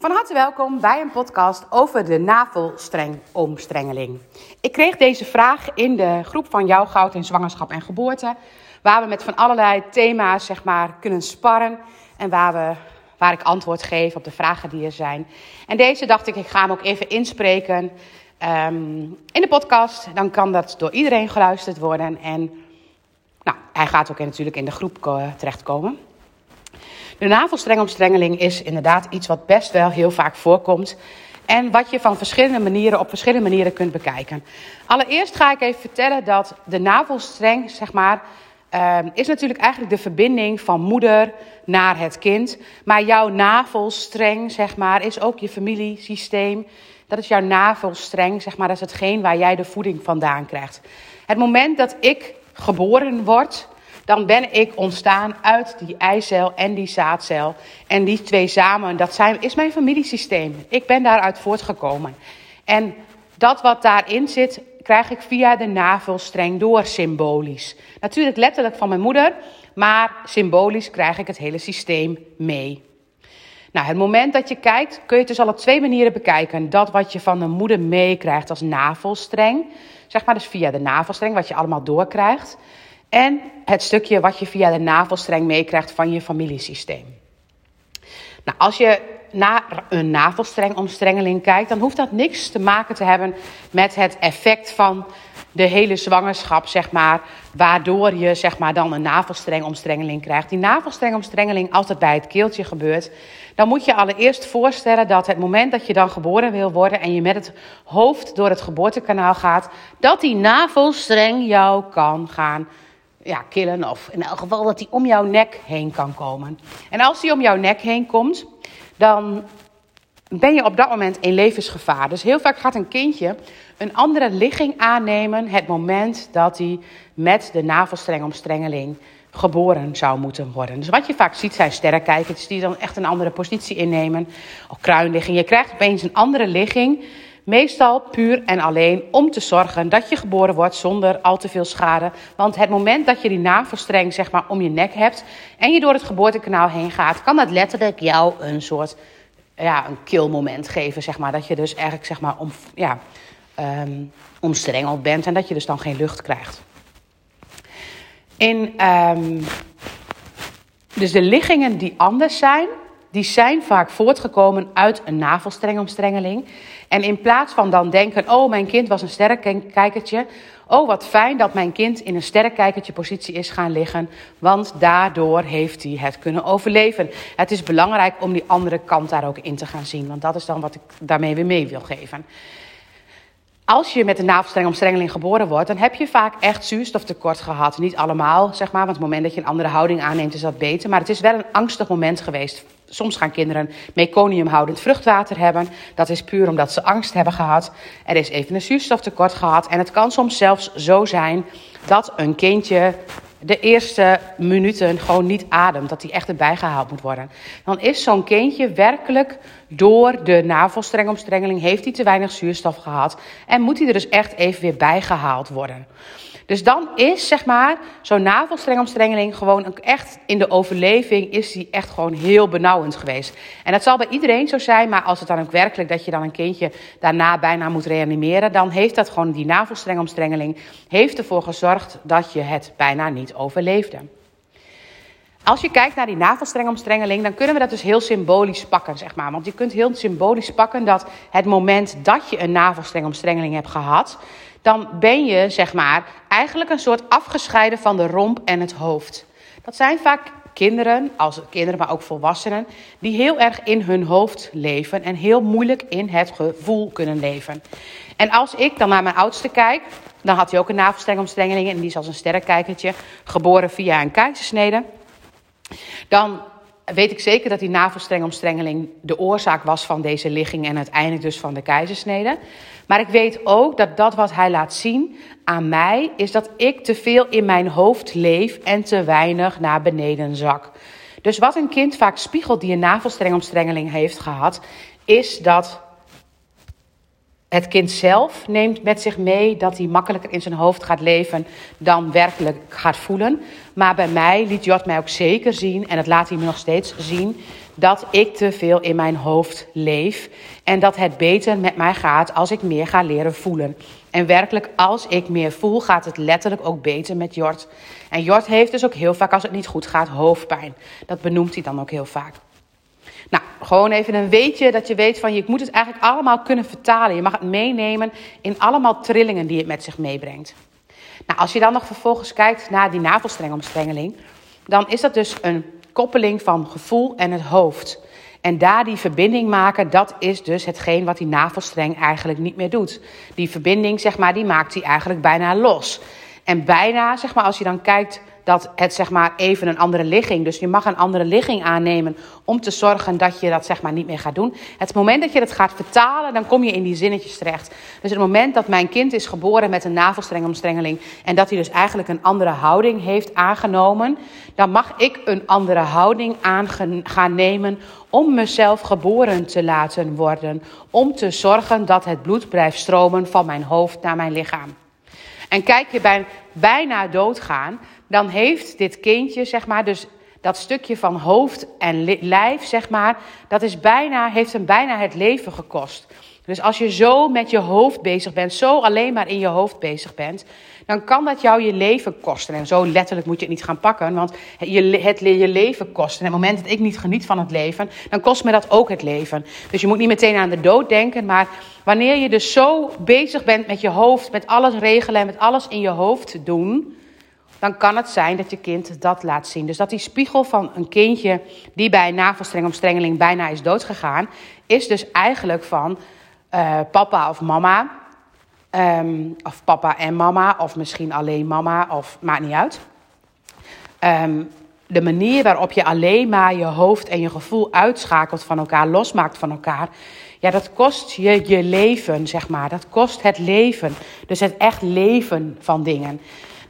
Van harte welkom bij een podcast over de navelstrengomstrengeling. Ik kreeg deze vraag in de groep van Jouw Goud in Zwangerschap en Geboorte, waar we met van allerlei thema's zeg maar, kunnen sparren en waar, we, waar ik antwoord geef op de vragen die er zijn. En deze dacht ik, ik ga hem ook even inspreken um, in de podcast. Dan kan dat door iedereen geluisterd worden en nou, hij gaat ook natuurlijk in de groep terechtkomen. De navelstrengomstrengeling is inderdaad iets wat best wel heel vaak voorkomt. En wat je van verschillende manieren, op verschillende manieren kunt bekijken. Allereerst ga ik even vertellen dat de navelstreng, zeg maar, uh, is natuurlijk eigenlijk de verbinding van moeder naar het kind. Maar jouw navelstreng, zeg maar, is ook je familiesysteem. Dat is jouw navelstreng, zeg maar, dat is hetgeen waar jij de voeding vandaan krijgt. Het moment dat ik geboren word, dan ben ik ontstaan uit die eicel en die zaadcel. En die twee samen, dat zijn, is mijn familiesysteem. Ik ben daaruit voortgekomen. En dat wat daarin zit, krijg ik via de navelstreng door, symbolisch. Natuurlijk letterlijk van mijn moeder, maar symbolisch krijg ik het hele systeem mee. Nou, het moment dat je kijkt, kun je het dus al op twee manieren bekijken. Dat wat je van de moeder meekrijgt als navelstreng, zeg maar dus via de navelstreng, wat je allemaal doorkrijgt. En het stukje wat je via de navelstreng meekrijgt van je familiesysteem. Nou, als je naar een navelstrengomstrengeling kijkt, dan hoeft dat niks te maken te hebben met het effect van de hele zwangerschap, zeg maar, waardoor je zeg maar, dan een navelstrengomstrengeling krijgt. Die navelstrengomstrengeling, als dat bij het keeltje gebeurt, dan moet je allereerst voorstellen dat het moment dat je dan geboren wil worden en je met het hoofd door het geboortekanaal gaat, dat die navelstreng jou kan gaan ja, killen. Of in elk geval dat hij om jouw nek heen kan komen. En als hij om jouw nek heen komt, dan ben je op dat moment in levensgevaar. Dus heel vaak gaat een kindje een andere ligging aannemen het moment dat hij met de navelstrengomstrengeling geboren zou moeten worden. Dus wat je vaak ziet zijn sterrenkijkers die dan echt een andere positie innemen. Of kruinligging. Je krijgt opeens een andere ligging Meestal puur en alleen om te zorgen dat je geboren wordt zonder al te veel schade. Want het moment dat je die navelstreng zeg maar, om je nek hebt en je door het geboortekanaal heen gaat, kan dat letterlijk jou een soort ja, een killmoment geven. Zeg maar. Dat je dus eigenlijk zeg maar, om, ja, um, omstrengeld bent en dat je dus dan geen lucht krijgt. In, um, dus de liggingen die anders zijn, die zijn vaak voortgekomen uit een navelstrengomstrengeling. En in plaats van dan denken, oh mijn kind was een sterrenkijkertje. Oh wat fijn dat mijn kind in een sterrenkijkertje positie is gaan liggen. Want daardoor heeft hij het kunnen overleven. Het is belangrijk om die andere kant daar ook in te gaan zien. Want dat is dan wat ik daarmee weer mee wil geven. Als je met een navelstrengomstrengeling geboren wordt, dan heb je vaak echt zuurstoftekort gehad. Niet allemaal, zeg maar, want het moment dat je een andere houding aanneemt is dat beter. Maar het is wel een angstig moment geweest Soms gaan kinderen meconiumhoudend vruchtwater hebben. Dat is puur omdat ze angst hebben gehad. Er is even een zuurstoftekort gehad. En het kan soms zelfs zo zijn dat een kindje de eerste minuten gewoon niet ademt. Dat hij echt erbij gehaald moet worden. Dan is zo'n kindje werkelijk door de navelstrengomstrengeling... heeft hij te weinig zuurstof gehad. En moet hij er dus echt even weer bijgehaald worden. Dus dan is, zeg maar, zo'n navelstrengomstrengeling gewoon echt in de overleving is die echt gewoon heel benauwend geweest. En dat zal bij iedereen zo zijn, maar als het dan ook werkelijk dat je dan een kindje daarna bijna moet reanimeren, dan heeft dat gewoon, die navelstrengomstrengeling, heeft ervoor gezorgd dat je het bijna niet overleefde. Als je kijkt naar die navelstrengomstrengeling, dan kunnen we dat dus heel symbolisch pakken, zeg maar. Want je kunt heel symbolisch pakken dat het moment dat je een navelstrengomstrengeling hebt gehad, dan ben je, zeg maar, eigenlijk een soort afgescheiden van de romp en het hoofd. Dat zijn vaak kinderen, als kinderen, maar ook volwassenen, die heel erg in hun hoofd leven en heel moeilijk in het gevoel kunnen leven. En als ik dan naar mijn oudste kijk, dan had hij ook een navelstrengomstrengeling en die is als een sterrenkijkertje, geboren via een keizersnede. Dan weet ik zeker dat die navelstrengomstrengeling de oorzaak was van deze ligging en uiteindelijk dus van de keizersnede. Maar ik weet ook dat dat wat hij laat zien aan mij, is dat ik te veel in mijn hoofd leef en te weinig naar beneden zak. Dus wat een kind vaak spiegelt die een navelstrengomstrengeling heeft gehad, is dat Het kind zelf neemt met zich mee dat hij makkelijker in zijn hoofd gaat leven dan werkelijk gaat voelen. Maar bij mij liet Jort mij ook zeker zien, en dat laat hij me nog steeds zien, dat ik te veel in mijn hoofd leef. En dat het beter met mij gaat als ik meer ga leren voelen. En werkelijk, als ik meer voel, gaat het letterlijk ook beter met Jort. En Jort heeft dus ook heel vaak, als het niet goed gaat, hoofdpijn. Dat benoemt hij dan ook heel vaak. Nou, gewoon even een weetje dat je weet van je moet het eigenlijk allemaal kunnen vertalen. Je mag het meenemen in allemaal trillingen die het met zich meebrengt. Nou, als je dan nog vervolgens kijkt naar die navelstrengomstrengeling, dan is dat dus een koppeling van gevoel en het hoofd. En daar die verbinding maken, dat is dus hetgeen wat die navelstreng eigenlijk niet meer doet. Die verbinding, zeg maar, die maakt hij eigenlijk bijna los. En bijna, zeg maar, als je dan kijkt dat het zeg maar even een andere ligging. Dus je mag een andere ligging aannemen om te zorgen dat je dat zeg maar niet meer gaat doen. Het moment dat je het gaat vertalen, dan kom je in die zinnetjes terecht. Dus het moment dat mijn kind is geboren met een navelstrengomstrengeling en dat hij dus eigenlijk een andere houding heeft aangenomen, dan mag ik een andere houding aan gaan nemen om mezelf geboren te laten worden. Om te zorgen dat het bloed blijft stromen van mijn hoofd naar mijn lichaam. En kijk je bij bijna doodgaan, dan heeft dit kindje, zeg maar, dus dat stukje van hoofd en lijf, zeg maar, dat is bijna, heeft hem bijna het leven gekost. Dus als je zo met je hoofd bezig bent, zo alleen maar in je hoofd bezig bent, dan kan dat jou je leven kosten. En zo letterlijk moet je het niet gaan pakken, want je, het je leven kosten. En op het moment dat ik niet geniet van het leven, dan kost me dat ook het leven. Dus je moet niet meteen aan de dood denken, maar wanneer je dus zo bezig bent met je hoofd, met alles regelen en met alles in je hoofd doen, dan kan het zijn dat je kind dat laat zien. Dus dat die spiegel van een kindje die bij navelstrengomstrengeling bijna is doodgegaan, is dus eigenlijk van uh, papa of mama. Um, of papa en mama, of misschien alleen mama, of maakt niet uit. Um, de manier waarop je alleen maar je hoofd en je gevoel uitschakelt van elkaar, losmaakt van elkaar. Ja, dat kost je je leven, zeg maar. Dat kost het leven. Dus het echt leven van dingen.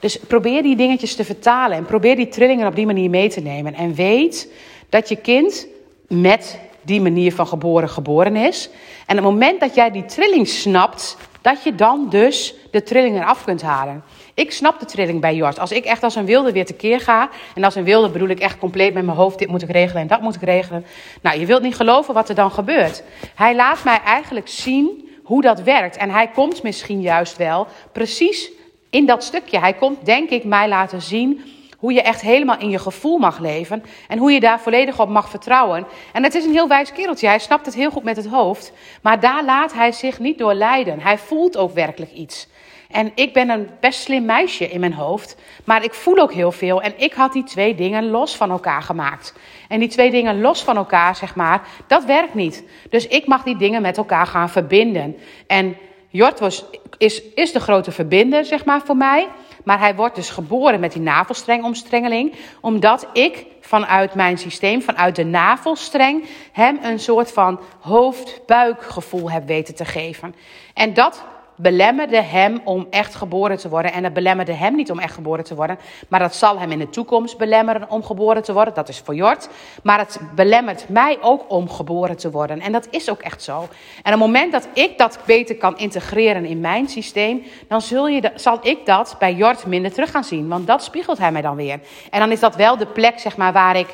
Dus probeer die dingetjes te vertalen en probeer die trillingen op die manier mee te nemen. En weet dat je kind met die manier van geboren geboren is. En het moment dat jij die trilling snapt, dat je dan dus de trilling eraf kunt halen. Ik snap de trilling bij Jort. Als ik echt als een wilde weer tekeer ga. En als een wilde bedoel ik echt compleet met mijn hoofd. Dit moet ik regelen en dat moet ik regelen. Nou, je wilt niet geloven wat er dan gebeurt. Hij laat mij eigenlijk zien hoe dat werkt. En hij komt misschien juist wel precies in dat stukje. Hij komt, denk ik, mij laten zien hoe je echt helemaal in je gevoel mag leven. En hoe je daar volledig op mag vertrouwen. En het is een heel wijs kereltje. Hij snapt het heel goed met het hoofd. Maar daar laat hij zich niet door leiden. Hij voelt ook werkelijk iets. En ik ben een best slim meisje in mijn hoofd. Maar ik voel ook heel veel. En ik had die twee dingen los van elkaar gemaakt. En die twee dingen los van elkaar, zeg maar, dat werkt niet. Dus ik mag die dingen met elkaar gaan verbinden. En Jort was, is, is de grote verbinder, zeg maar, voor mij. Maar hij wordt dus geboren met die navelstrengomstrengeling. Omdat ik vanuit mijn systeem, vanuit de navelstreng, hem een soort van hoofd-buikgevoel heb weten te geven. En dat belemmerde hem om echt geboren te worden. En dat belemmerde hem niet om echt geboren te worden. Maar dat zal hem in de toekomst belemmeren om geboren te worden. Dat is voor Jort. Maar het belemmert mij ook om geboren te worden. En dat is ook echt zo. En op het moment dat ik dat beter kan integreren in mijn systeem. Dan zul je, zal ik dat bij Jort minder terug gaan zien. Want dat spiegelt hij mij dan weer. En dan is dat wel de plek zeg maar, waar, ik,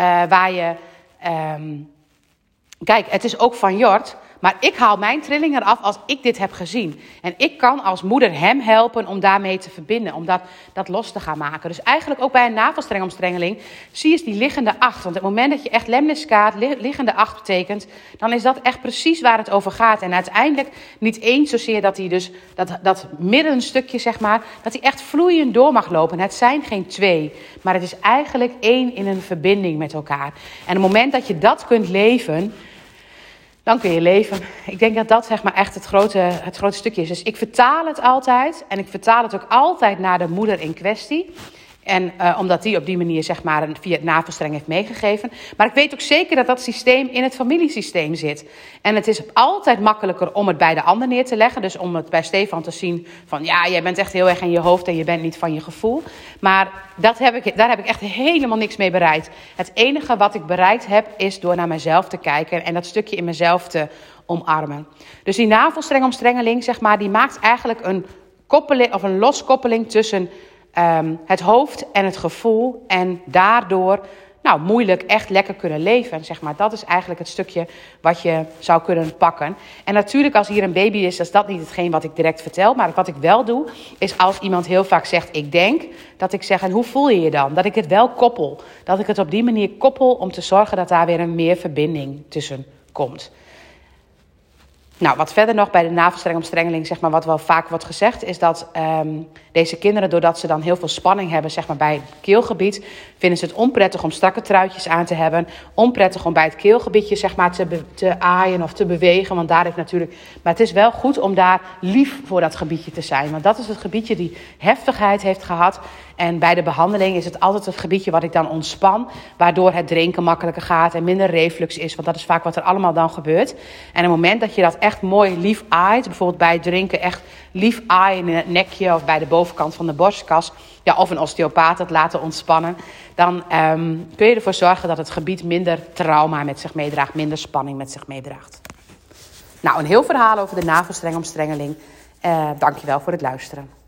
uh, waar je. Um, kijk, het is ook van Jort. Maar ik haal mijn trilling eraf als ik dit heb gezien. En ik kan als moeder hem helpen om daarmee te verbinden, om dat, dat los te gaan maken. Dus eigenlijk ook bij een navelstrengomstrengeling zie je die liggende acht. Want het moment dat je echt lemniskaat, liggende acht betekent, dan is dat echt precies waar het over gaat. En uiteindelijk niet eens zozeer dat hij dus, dat, dat middenstukje zeg maar, dat hij echt vloeiend door mag lopen. Het zijn geen twee, maar het is eigenlijk één in een verbinding met elkaar. En het moment dat je dat kunt leven dan kun je leven. Ik denk dat dat zeg maar echt het grote, het grote stukje is. Dus ik vertaal het altijd en ik vertaal het ook altijd naar de moeder in kwestie. En uh, omdat die op die manier zeg maar via het navelstreng heeft meegegeven. Maar ik weet ook zeker dat dat systeem in het familiesysteem zit. En het is altijd makkelijker om het bij de ander neer te leggen. Dus om het bij Stefan te zien van ja, jij bent echt heel erg in je hoofd en je bent niet van je gevoel. Maar dat heb ik, daar heb ik echt helemaal niks mee bereikt. Het enige wat ik bereikt heb is door naar mezelf te kijken en dat stukje in mezelf te omarmen. Dus die navelstrengomstrengeling, zeg maar, die maakt eigenlijk een koppeling of een loskoppeling tussen um, het hoofd en het gevoel. En daardoor nou, moeilijk echt lekker kunnen leven. Zeg maar. Dat is eigenlijk het stukje wat je zou kunnen pakken. En natuurlijk, als hier een baby is, is dat niet hetgeen wat ik direct vertel. Maar wat ik wel doe, is als iemand heel vaak zegt: Ik denk, dat ik zeg: En hoe voel je je dan? Dat ik het wel koppel. Dat ik het op die manier koppel om te zorgen dat daar weer een meer verbinding tussen komt. Nou, wat verder nog bij de navelstrengomstrengeling, zeg maar, wat wel vaak wordt gezegd, is dat um, deze kinderen, doordat ze dan heel veel spanning hebben, zeg maar, bij het keelgebied, vinden ze het onprettig om strakke truitjes aan te hebben. Onprettig om bij het keelgebiedje, zeg maar, te, te aaien of te bewegen. Want daar heeft natuurlijk. Maar het is wel goed om daar lief voor dat gebiedje te zijn. Want dat is het gebiedje die heftigheid heeft gehad. En bij de behandeling is het altijd het gebiedje wat ik dan ontspan. Waardoor het drinken makkelijker gaat en minder reflux is. Want dat is vaak wat er allemaal dan gebeurt. En op het moment dat je dat echt mooi lief aait, bijvoorbeeld bij het drinken echt lief aaien in het nekje of bij de bovenkant van de borstkas. Ja, of een osteopaat het laten ontspannen. Dan um, kun je ervoor zorgen dat het gebied minder trauma met zich meedraagt, minder spanning met zich meedraagt. Nou, een heel verhaal over de navelstrengomstrengeling. Uh, dankjewel voor het luisteren.